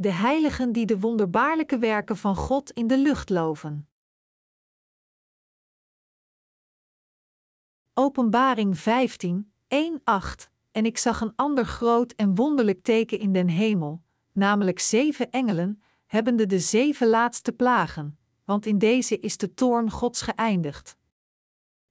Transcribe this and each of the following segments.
De heiligen die de wonderbaarlijke werken van God in de lucht loven. Openbaring 15, 1, 8 En ik zag een ander groot en wonderlijk teken in den hemel, namelijk zeven engelen, hebbende de zeven laatste plagen, want in deze is de toorn Gods geëindigd.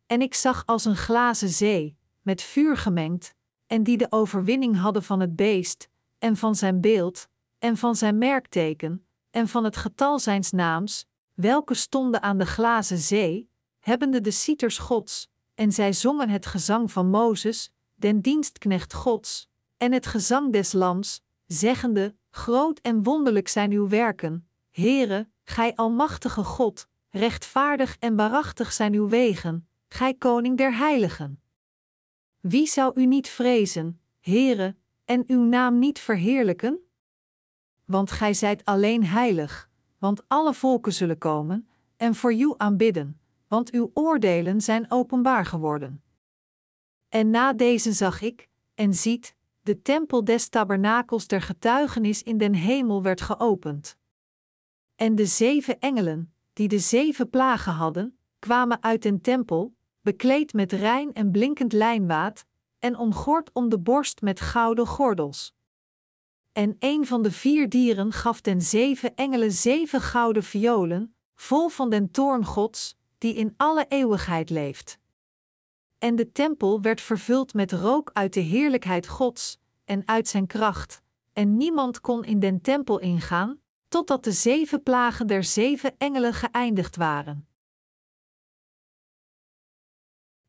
En ik zag als een glazen zee, met vuur gemengd, en die de overwinning hadden van het beest, en van zijn beeld, en van zijn merkteken, en van het getal zijns naams, welke stonden aan de glazen zee, hebbende de cieters Gods, en zij zongen het gezang van Mozes, den dienstknecht Gods, en het gezang des Lams, zeggende: Groot en wonderlijk zijn uw werken, Heere, gij almachtige God, rechtvaardig en waarachtig zijn uw wegen, gij koning der heiligen. Wie zou u niet vrezen, Heere, en uw naam niet verheerlijken? Want gij zijt alleen heilig, want alle volken zullen komen en voor u aanbidden, want uw oordelen zijn openbaar geworden. En na deze zag ik, en ziet, de tempel des tabernakels der getuigenis in den hemel werd geopend. En de zeven engelen, die de zeven plagen hadden, kwamen uit den tempel, bekleed met rein en blinkend lijnwaad, en omgord om de borst met gouden gordels. En een van de vier dieren gaf den zeven engelen zeven gouden violen, vol van den toorn Gods, die in alle eeuwigheid leeft. En de tempel werd vervuld met rook uit de heerlijkheid Gods en uit zijn kracht, en niemand kon in den tempel ingaan, totdat de zeven plagen der zeven engelen geëindigd waren.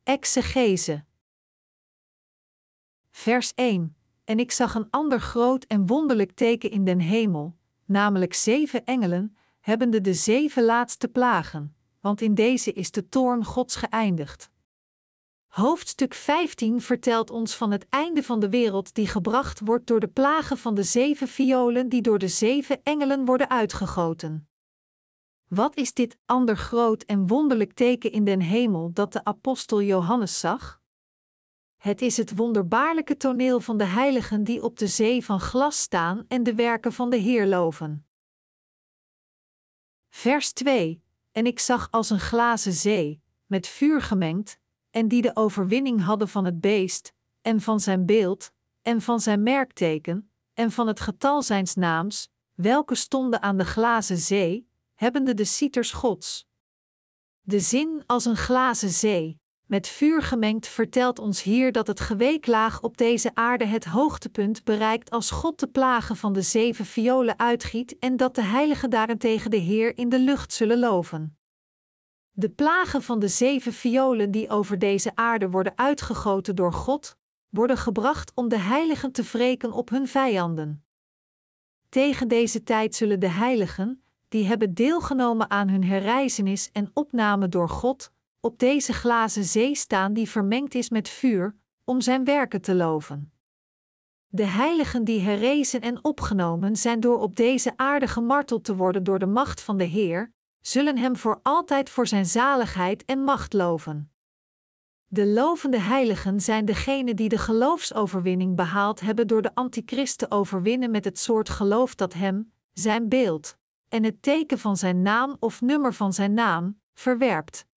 Exegese Vers 1 En ik zag een ander groot en wonderlijk teken in den hemel, namelijk zeven engelen, hebbende de zeven laatste plagen, want in deze is de toorn Gods geëindigd. Hoofdstuk 15 vertelt ons van het einde van de wereld die gebracht wordt door de plagen van de zeven violen die door de zeven engelen worden uitgegoten. Wat is dit ander groot en wonderlijk teken in den hemel dat de apostel Johannes zag? Het is het wonderbaarlijke toneel van de heiligen die op de zee van glas staan en de werken van de Heer loven. Vers 2: En ik zag als een glazen zee, met vuur gemengd, en die de overwinning hadden van het beest, en van zijn beeld, en van zijn merkteken, en van het getal zijns naams, welke stonden aan de glazen zee, hebbende de cieters Gods. De zin als een glazen zee, met vuur gemengd, vertelt ons hier dat het geweeklaag op deze aarde het hoogtepunt bereikt als God de plagen van de zeven violen uitgiet en dat de heiligen daarentegen de Heer in de lucht zullen loven. De plagen van de zeven violen die over deze aarde worden uitgegoten door God, worden gebracht om de heiligen te wreken op hun vijanden. Tegen deze tijd zullen de heiligen, die hebben deelgenomen aan hun herrijzenis en opname door God, op deze glazen zee staan die vermengd is met vuur, om zijn werken te loven. De heiligen die herrezen en opgenomen zijn door op deze aarde gemarteld te worden door de macht van de Heer, zullen Hem voor altijd voor Zijn zaligheid en macht loven. De lovende heiligen zijn degenen die de geloofsoverwinning behaald hebben door de antichrist te overwinnen met het soort geloof dat Hem, Zijn beeld, en het teken van Zijn naam of nummer van Zijn naam, verwerpt.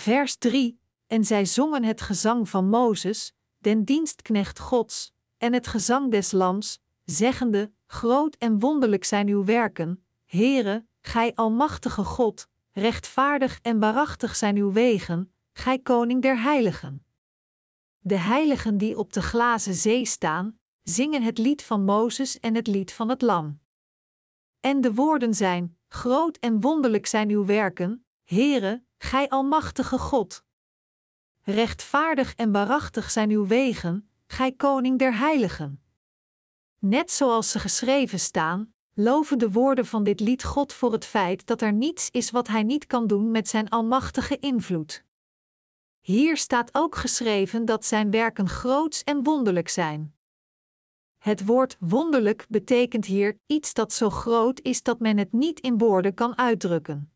Vers 3: En zij zongen het gezang van Mozes, den dienstknecht Gods, en het gezang des Lams, zeggende: Groot en wonderlijk zijn uw werken, Heere, gij almachtige God, rechtvaardig en waarachtig zijn uw wegen, gij koning der heiligen. De heiligen die op de glazen zee staan, zingen het lied van Mozes en het lied van het Lam. En de woorden zijn: Groot en wonderlijk zijn uw werken, Heere, gij almachtige God. Rechtvaardig en waarachtig zijn uw wegen, gij koning der heiligen. Net zoals ze geschreven staan, loven de woorden van dit lied God voor het feit dat er niets is wat Hij niet kan doen met Zijn almachtige invloed. Hier staat ook geschreven dat Zijn werken groots en wonderlijk zijn. Het woord wonderlijk betekent hier iets dat zo groot is dat men het niet in woorden kan uitdrukken.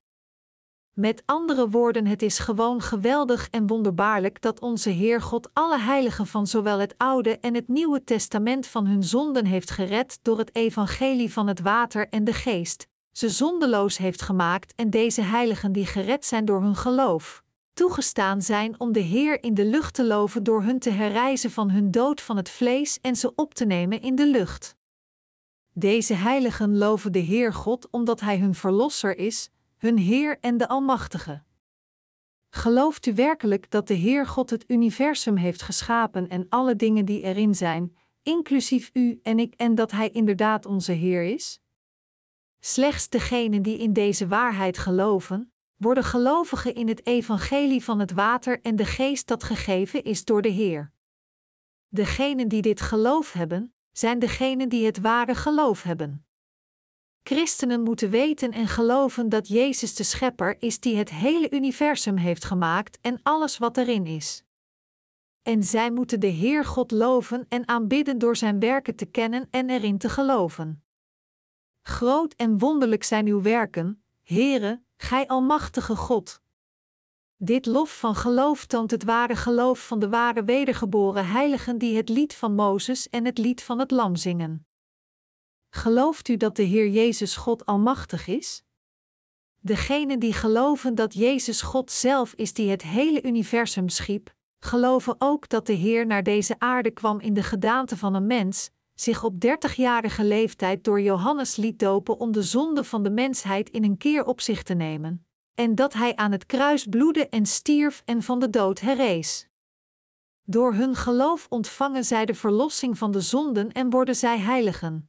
Met andere woorden, het is gewoon geweldig en wonderbaarlijk dat onze Heer God alle heiligen van zowel het Oude en het Nieuwe Testament van hun zonden heeft gered door het evangelie van het water en de geest, ze zondeloos heeft gemaakt en deze heiligen die gered zijn door hun geloof, toegestaan zijn om de Heer in de lucht te loven door hun te herrijzen van hun dood van het vlees en ze op te nemen in de lucht. Deze heiligen loven de Heer God omdat Hij hun Verlosser is, hun Heer en de Almachtige. Gelooft u werkelijk dat de Heer God het universum heeft geschapen en alle dingen die erin zijn, inclusief u en ik, en dat Hij inderdaad onze Heer is? Slechts degenen die in deze waarheid geloven, worden gelovigen in het evangelie van het water en de geest dat gegeven is door de Heer. Degenen die dit geloof hebben, zijn degenen die het ware geloof hebben. Christenen moeten weten en geloven dat Jezus de Schepper is die het hele universum heeft gemaakt en alles wat erin is. En zij moeten de Heer God loven en aanbidden door Zijn werken te kennen en erin te geloven. Groot en wonderlijk zijn uw werken, Heere, Gij Almachtige God. Dit lof van geloof toont het ware geloof van de ware wedergeboren heiligen die het lied van Mozes en het lied van het Lam zingen. Gelooft u dat de Heer Jezus God Almachtig is? Degenen die geloven dat Jezus God zelf is die het hele universum schiep, geloven ook dat de Heer naar deze aarde kwam in de gedaante van een mens, zich op dertigjarige leeftijd door Johannes liet dopen om de zonde van de mensheid in een keer op zich te nemen, en dat hij aan het kruis bloedde en stierf en van de dood herrees. Door hun geloof ontvangen zij de verlossing van de zonden en worden zij heiligen.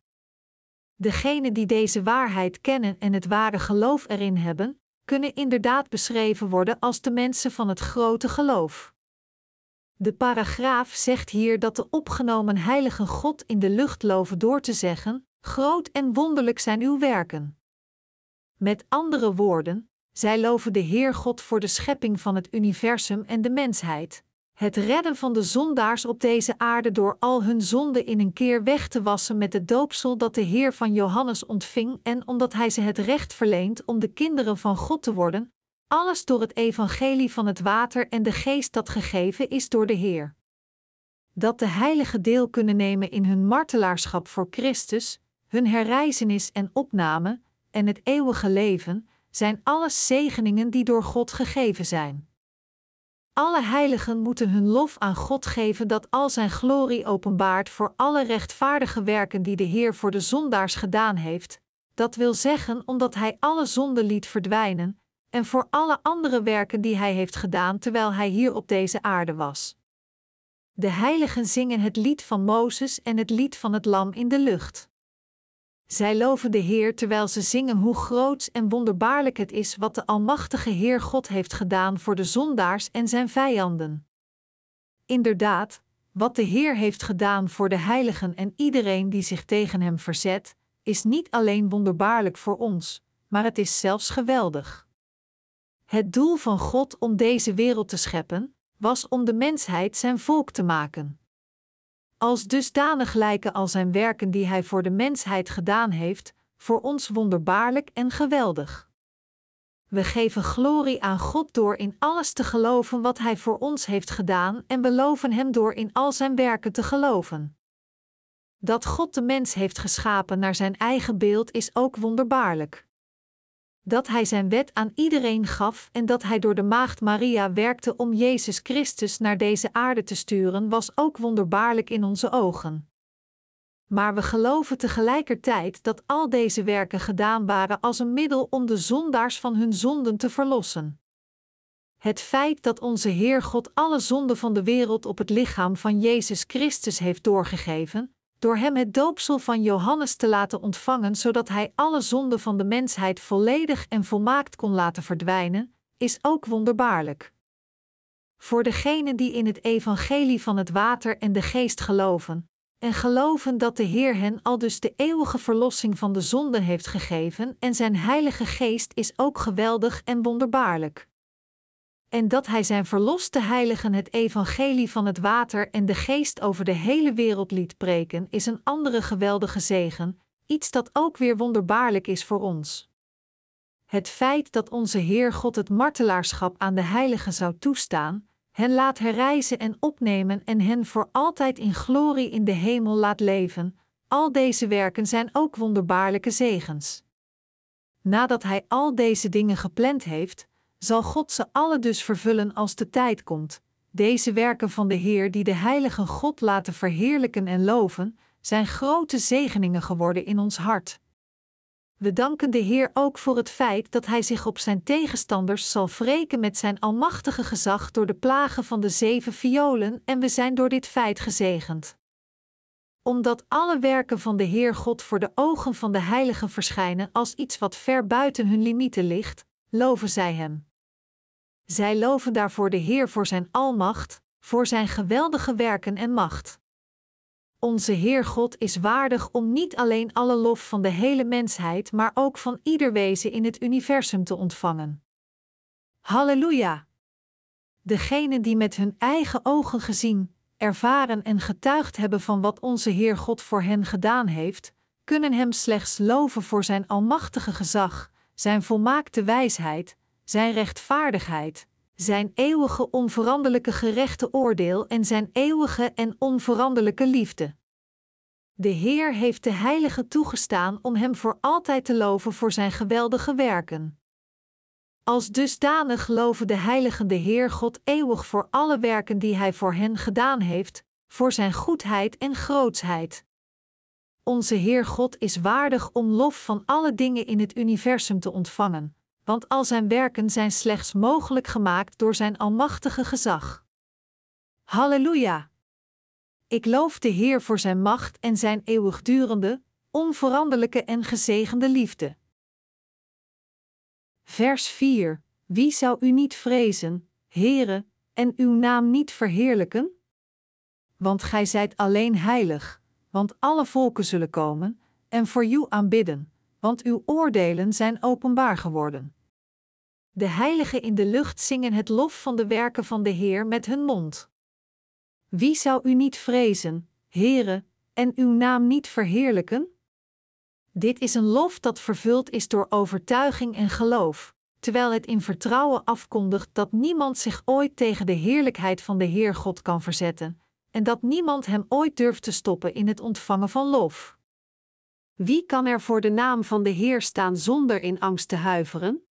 Degenen die deze waarheid kennen en het ware geloof erin hebben, kunnen inderdaad beschreven worden als de mensen van het grote geloof. De paragraaf zegt hier dat de opgenomen heilige God in de lucht loven door te zeggen: Groot en wonderlijk zijn uw werken. Met andere woorden, zij loven de Heer God voor de schepping van het universum en de mensheid, het redden van de zondaars op deze aarde door al hun zonden in een keer weg te wassen met het doopsel dat de Heer van Johannes ontving en omdat hij ze het recht verleent om de kinderen van God te worden, alles door het evangelie van het water en de geest dat gegeven is door de Heer. Dat de heilige deel kunnen nemen in hun martelaarschap voor Christus, hun herrijzenis en opname, en het eeuwige leven, zijn alles zegeningen die door God gegeven zijn. Alle heiligen moeten hun lof aan God geven dat al zijn glorie openbaart voor alle rechtvaardige werken die de Heer voor de zondaars gedaan heeft, dat wil zeggen omdat Hij alle zonden liet verdwijnen, en voor alle andere werken die Hij heeft gedaan terwijl Hij hier op deze aarde was. De heiligen zingen het lied van Mozes en het lied van het Lam in de lucht. Zij loven de Heer terwijl ze zingen hoe groot en wonderbaarlijk het is wat de Almachtige Heer God heeft gedaan voor de zondaars en zijn vijanden. Inderdaad, wat de Heer heeft gedaan voor de heiligen en iedereen die zich tegen hem verzet, is niet alleen wonderbaarlijk voor ons, maar het is zelfs geweldig. Het doel van God om deze wereld te scheppen, was om de mensheid zijn volk te maken. Als dusdanig lijken al zijn werken die hij voor de mensheid gedaan heeft, voor ons wonderbaarlijk en geweldig. We geven glorie aan God door in alles te geloven wat Hij voor ons heeft gedaan en beloven Hem door in al Zijn werken te geloven. Dat God de mens heeft geschapen naar Zijn eigen beeld is ook wonderbaarlijk dat Hij Zijn wet aan iedereen gaf en dat Hij door de Maagd Maria werkte om Jezus Christus naar deze aarde te sturen, was ook wonderbaarlijk in onze ogen. Maar we geloven tegelijkertijd dat al deze werken gedaan waren als een middel om de zondaars van hun zonden te verlossen. Het feit dat onze Heer God alle zonden van de wereld op het lichaam van Jezus Christus heeft doorgegeven, door hem het doopsel van Johannes te laten ontvangen, zodat hij alle zonden van de mensheid volledig en volmaakt kon laten verdwijnen, is ook wonderbaarlijk. Voor degenen die in het evangelie van het water en de geest geloven, en geloven dat de Heer hen al dus de eeuwige verlossing van de zonden heeft gegeven en zijn Heilige Geest is ook geweldig en wonderbaarlijk en dat Hij zijn verloste heiligen het evangelie van het water en de geest over de hele wereld liet preken, is een andere geweldige zegen, iets dat ook weer wonderbaarlijk is voor ons. Het feit dat onze Heer God het martelaarschap aan de heiligen zou toestaan, hen laat herreizen en opnemen en hen voor altijd in glorie in de hemel laat leven, al deze werken zijn ook wonderbaarlijke zegens. Nadat Hij al deze dingen gepland heeft, zal God ze alle dus vervullen als de tijd komt. Deze werken van de Heer die de heilige God laten verheerlijken en loven, zijn grote zegeningen geworden in ons hart. We danken de Heer ook voor het feit dat Hij zich op zijn tegenstanders zal wreken met zijn almachtige gezag door de plagen van de zeven violen en we zijn door dit feit gezegend. Omdat alle werken van de Heer God voor de ogen van de heiligen verschijnen als iets wat ver buiten hun limieten ligt, loven zij Hem. Zij loven daarvoor de Heer voor zijn almacht, voor zijn geweldige werken en macht. Onze Heer God is waardig om niet alleen alle lof van de hele mensheid, maar ook van ieder wezen in het universum te ontvangen. Halleluja! Degenen die met hun eigen ogen gezien, ervaren en getuigd hebben van wat onze Heer God voor hen gedaan heeft, kunnen Hem slechts loven voor Zijn almachtige gezag, Zijn volmaakte wijsheid, Zijn rechtvaardigheid, Zijn eeuwige onveranderlijke gerechte oordeel en Zijn eeuwige en onveranderlijke liefde. De Heer heeft de Heilige toegestaan om Hem voor altijd te loven voor Zijn geweldige werken. Als dusdanig loven de heiligen de Heer God eeuwig voor alle werken die Hij voor hen gedaan heeft, voor Zijn goedheid en grootsheid. Onze Heer God is waardig om lof van alle dingen in het universum te ontvangen, want al Zijn werken zijn slechts mogelijk gemaakt door Zijn almachtige gezag. Halleluja! Ik loof de Heer voor Zijn macht en Zijn eeuwigdurende, onveranderlijke en gezegende liefde. Vers 4: Wie zou u niet vrezen, Heere, en uw naam niet verheerlijken? Want gij zijt alleen heilig, want alle volken zullen komen en voor u aanbidden, want uw oordelen zijn openbaar geworden. De heiligen in de lucht zingen het lof van de werken van de Heer met hun mond. Wie zou u niet vrezen, Heere, en uw naam niet verheerlijken? Dit is een lof dat vervuld is door overtuiging en geloof, terwijl het in vertrouwen afkondigt dat niemand zich ooit tegen de heerlijkheid van de Heer God kan verzetten, en dat niemand hem ooit durft te stoppen in het ontvangen van lof. Wie kan er voor de naam van de Heer staan zonder in angst te huiveren?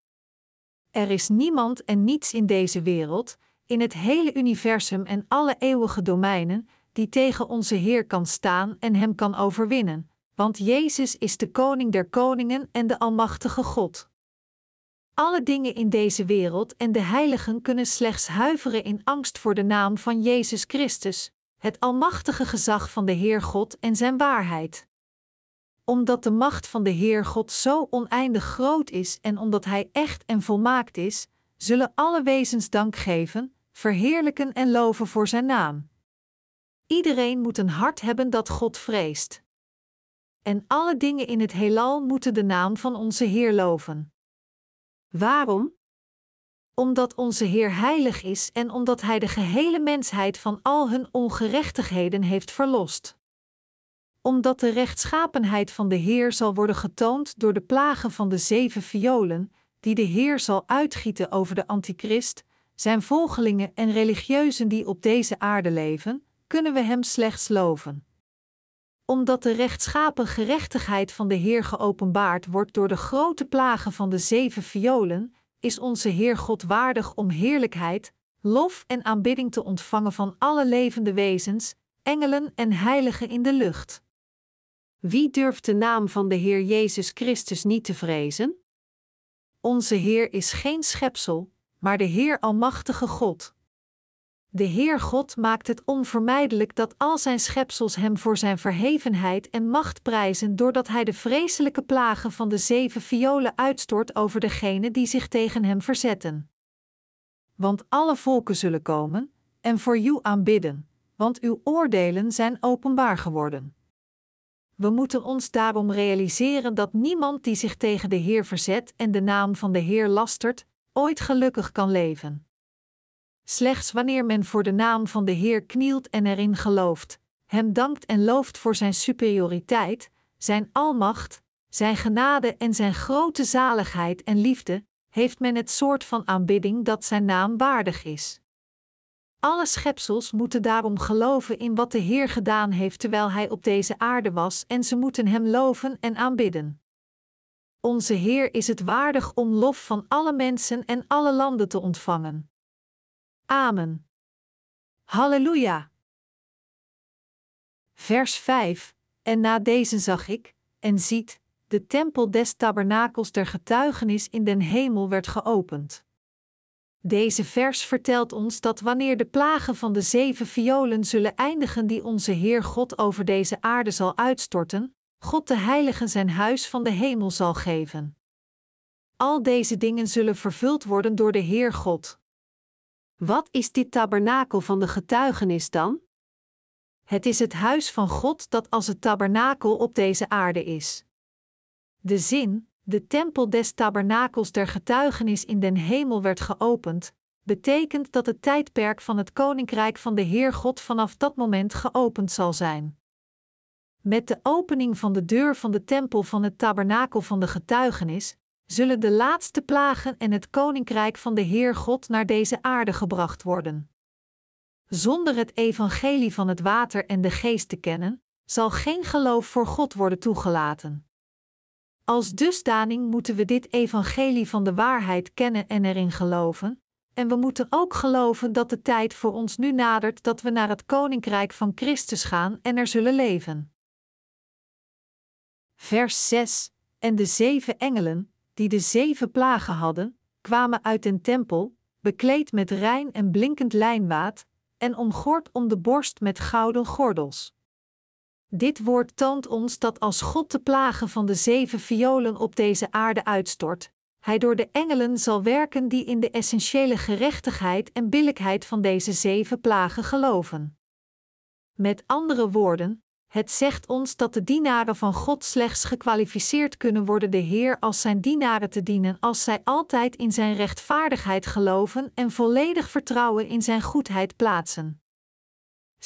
Er is niemand en niets in deze wereld, in het hele universum en alle eeuwige domeinen, die tegen onze Heer kan staan en hem kan overwinnen, want Jezus is de Koning der Koningen en de Almachtige God. Alle dingen in deze wereld en de heiligen kunnen slechts huiveren in angst voor de naam van Jezus Christus, het almachtige gezag van de Heer God en Zijn waarheid. Omdat de macht van de Heer God zo oneindig groot is en omdat Hij echt en volmaakt is, zullen alle wezens dank geven, verheerlijken en loven voor Zijn naam. Iedereen moet een hart hebben dat God vreest. En alle dingen in het heelal moeten de naam van onze Heer loven. Waarom? Omdat onze Heer heilig is en omdat Hij de gehele mensheid van al hun ongerechtigheden heeft verlost. Omdat de rechtschapenheid van de Heer zal worden getoond door de plagen van de zeven violen, die de Heer zal uitgieten over de antichrist, zijn volgelingen en religieuzen die op deze aarde leven, kunnen we Hem slechts loven. Omdat de rechtschapen gerechtigheid van de Heer geopenbaard wordt door de grote plagen van de zeven violen, is onze Heer God waardig om heerlijkheid, lof en aanbidding te ontvangen van alle levende wezens, engelen en heiligen in de lucht. Wie durft de naam van de Heer Jezus Christus niet te vrezen? Onze Heer is geen schepsel, maar de Heer Almachtige God. De Heer God maakt het onvermijdelijk dat al zijn schepsels hem voor zijn verhevenheid en macht prijzen, doordat hij de vreselijke plagen van de zeven violen uitstort over degenen die zich tegen hem verzetten. Want alle volken zullen komen en voor u aanbidden, want uw oordelen zijn openbaar geworden. We moeten ons daarom realiseren dat niemand die zich tegen de Heer verzet en de naam van de Heer lastert, ooit gelukkig kan leven. Slechts wanneer men voor de naam van de Heer knielt en erin gelooft, Hem dankt en looft voor Zijn superioriteit, Zijn almacht, zijn genade en zijn grote zaligheid en liefde, heeft men het soort van aanbidding dat zijn naam waardig is. Alle schepsels moeten daarom geloven in wat de Heer gedaan heeft terwijl Hij op deze aarde was en ze moeten Hem loven en aanbidden. Onze Heer is het waardig om lof van alle mensen en alle landen te ontvangen. Amen. Halleluja. Vers 5 En na deze zag ik, en ziet, de tempel des tabernakels der getuigenis in den hemel werd geopend. Deze vers vertelt ons dat wanneer de plagen van de zeven violen zullen eindigen die onze Heer God over deze aarde zal uitstorten, God de Heilige zijn huis van de hemel zal geven. Al deze dingen zullen vervuld worden door de Heer God. Wat is dit tabernakel van de getuigenis dan? Het is het huis van God dat als het tabernakel op deze aarde is. De zin, de tempel des tabernakels der getuigenis in den hemel werd geopend, betekent dat het tijdperk van het koninkrijk van de Heer God vanaf dat moment geopend zal zijn. Met de opening van de deur van de tempel van het tabernakel van de getuigenis, zullen de laatste plagen en het koninkrijk van de Heer God naar deze aarde gebracht worden. Zonder het evangelie van het water en de geest te kennen, zal geen geloof voor God worden toegelaten. Als dusdaning moeten we dit evangelie van de waarheid kennen en erin geloven, en we moeten ook geloven dat de tijd voor ons nu nadert dat we naar het koninkrijk van Christus gaan en er zullen leven. Vers 6 En de zeven engelen, die de zeven plagen hadden, kwamen uit den tempel, bekleed met rein en blinkend lijnwaad, en omgord om de borst met gouden gordels. Dit woord toont ons dat als God de plagen van de zeven violen op deze aarde uitstort, Hij door de engelen zal werken die in de essentiële gerechtigheid en billijkheid van deze zeven plagen geloven. Met andere woorden, het zegt ons dat de dienaren van God slechts gekwalificeerd kunnen worden de Heer als zijn dienaren te dienen als zij altijd in zijn rechtvaardigheid geloven en volledig vertrouwen in zijn goedheid plaatsen.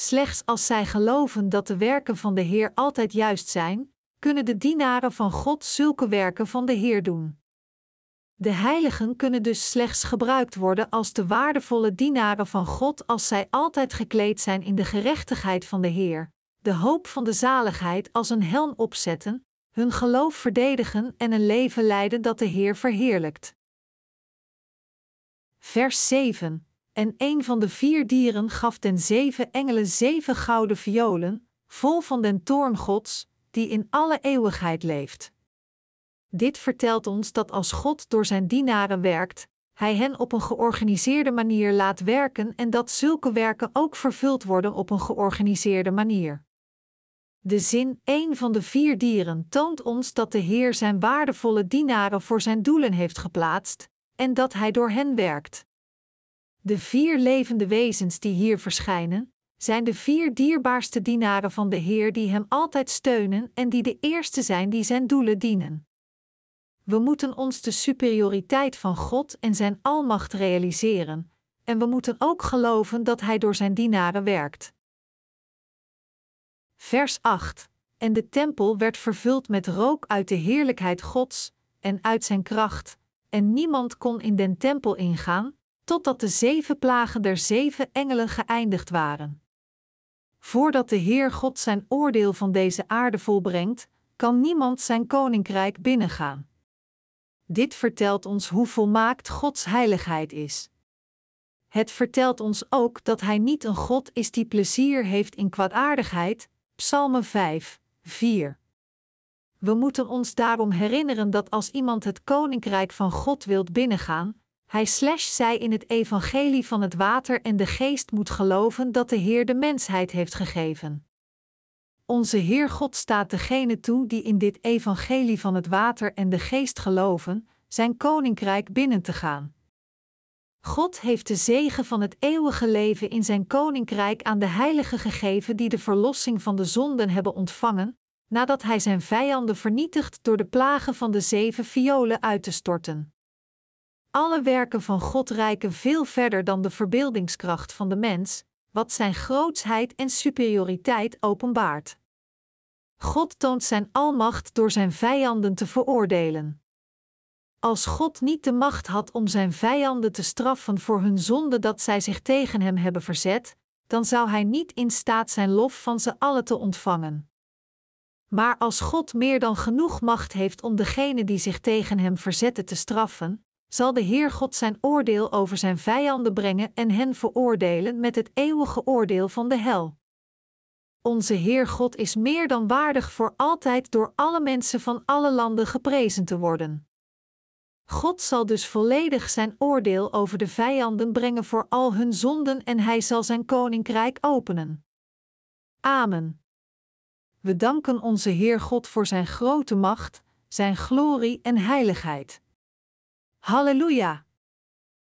Slechts als zij geloven dat de werken van de Heer altijd juist zijn, kunnen de dienaren van God zulke werken van de Heer doen. De heiligen kunnen dus slechts gebruikt worden als de waardevolle dienaren van God als zij altijd gekleed zijn in de gerechtigheid van de Heer, de hoop van de zaligheid als een helm opzetten, hun geloof verdedigen en een leven leiden dat de Heer verheerlijkt. Vers 7 en een van de vier dieren gaf den zeven engelen zeven gouden violen, vol van den toorn Gods, die in alle eeuwigheid leeft. Dit vertelt ons dat als God door zijn dienaren werkt, hij hen op een georganiseerde manier laat werken en dat zulke werken ook vervuld worden op een georganiseerde manier. De zin een van de vier dieren toont ons dat de Heer zijn waardevolle dienaren voor zijn doelen heeft geplaatst en dat hij door hen werkt. De vier levende wezens die hier verschijnen, zijn de vier dierbaarste dienaren van de Heer die Hem altijd steunen en die de eerste zijn die Zijn doelen dienen. We moeten ons de superioriteit van God en Zijn almacht realiseren, en we moeten ook geloven dat Hij door Zijn dienaren werkt. Vers 8 En de tempel werd vervuld met rook uit de heerlijkheid Gods en uit Zijn kracht, en niemand kon in den tempel ingaan, totdat de zeven plagen der zeven engelen geëindigd waren. Voordat de Heer God zijn oordeel van deze aarde volbrengt, kan niemand zijn koninkrijk binnengaan. Dit vertelt ons hoe volmaakt Gods heiligheid is. Het vertelt ons ook dat Hij niet een God is die plezier heeft in kwaadaardigheid, Psalmen 5, 4. We moeten ons daarom herinneren dat als iemand het koninkrijk van God wilt binnengaan, hij slash zij in het evangelie van het water en de geest moet geloven dat de Heer de mensheid heeft gegeven. Onze Heer God staat degene toe die in dit evangelie van het water en de geest geloven, zijn koninkrijk binnen te gaan. God heeft de zegen van het eeuwige leven in zijn koninkrijk aan de heiligen gegeven die de verlossing van de zonden hebben ontvangen, nadat hij zijn vijanden vernietigt door de plagen van de zeven violen uit te storten. Alle werken van God reiken veel verder dan de verbeeldingskracht van de mens, wat zijn grootsheid en superioriteit openbaart. God toont zijn almacht door zijn vijanden te veroordelen. Als God niet de macht had om zijn vijanden te straffen voor hun zonde dat zij zich tegen hem hebben verzet, dan zou hij niet in staat zijn lof van ze allen te ontvangen. Maar als God meer dan genoeg macht heeft om degenen die zich tegen hem verzetten te straffen, zal de Heer God zijn oordeel over zijn vijanden brengen en hen veroordelen met het eeuwige oordeel van de hel. Onze Heer God is meer dan waardig voor altijd door alle mensen van alle landen geprezen te worden. God zal dus volledig zijn oordeel over de vijanden brengen voor al hun zonden en hij zal zijn koninkrijk openen. Amen. We danken onze Heer God voor zijn grote macht, zijn glorie en heiligheid. Halleluja!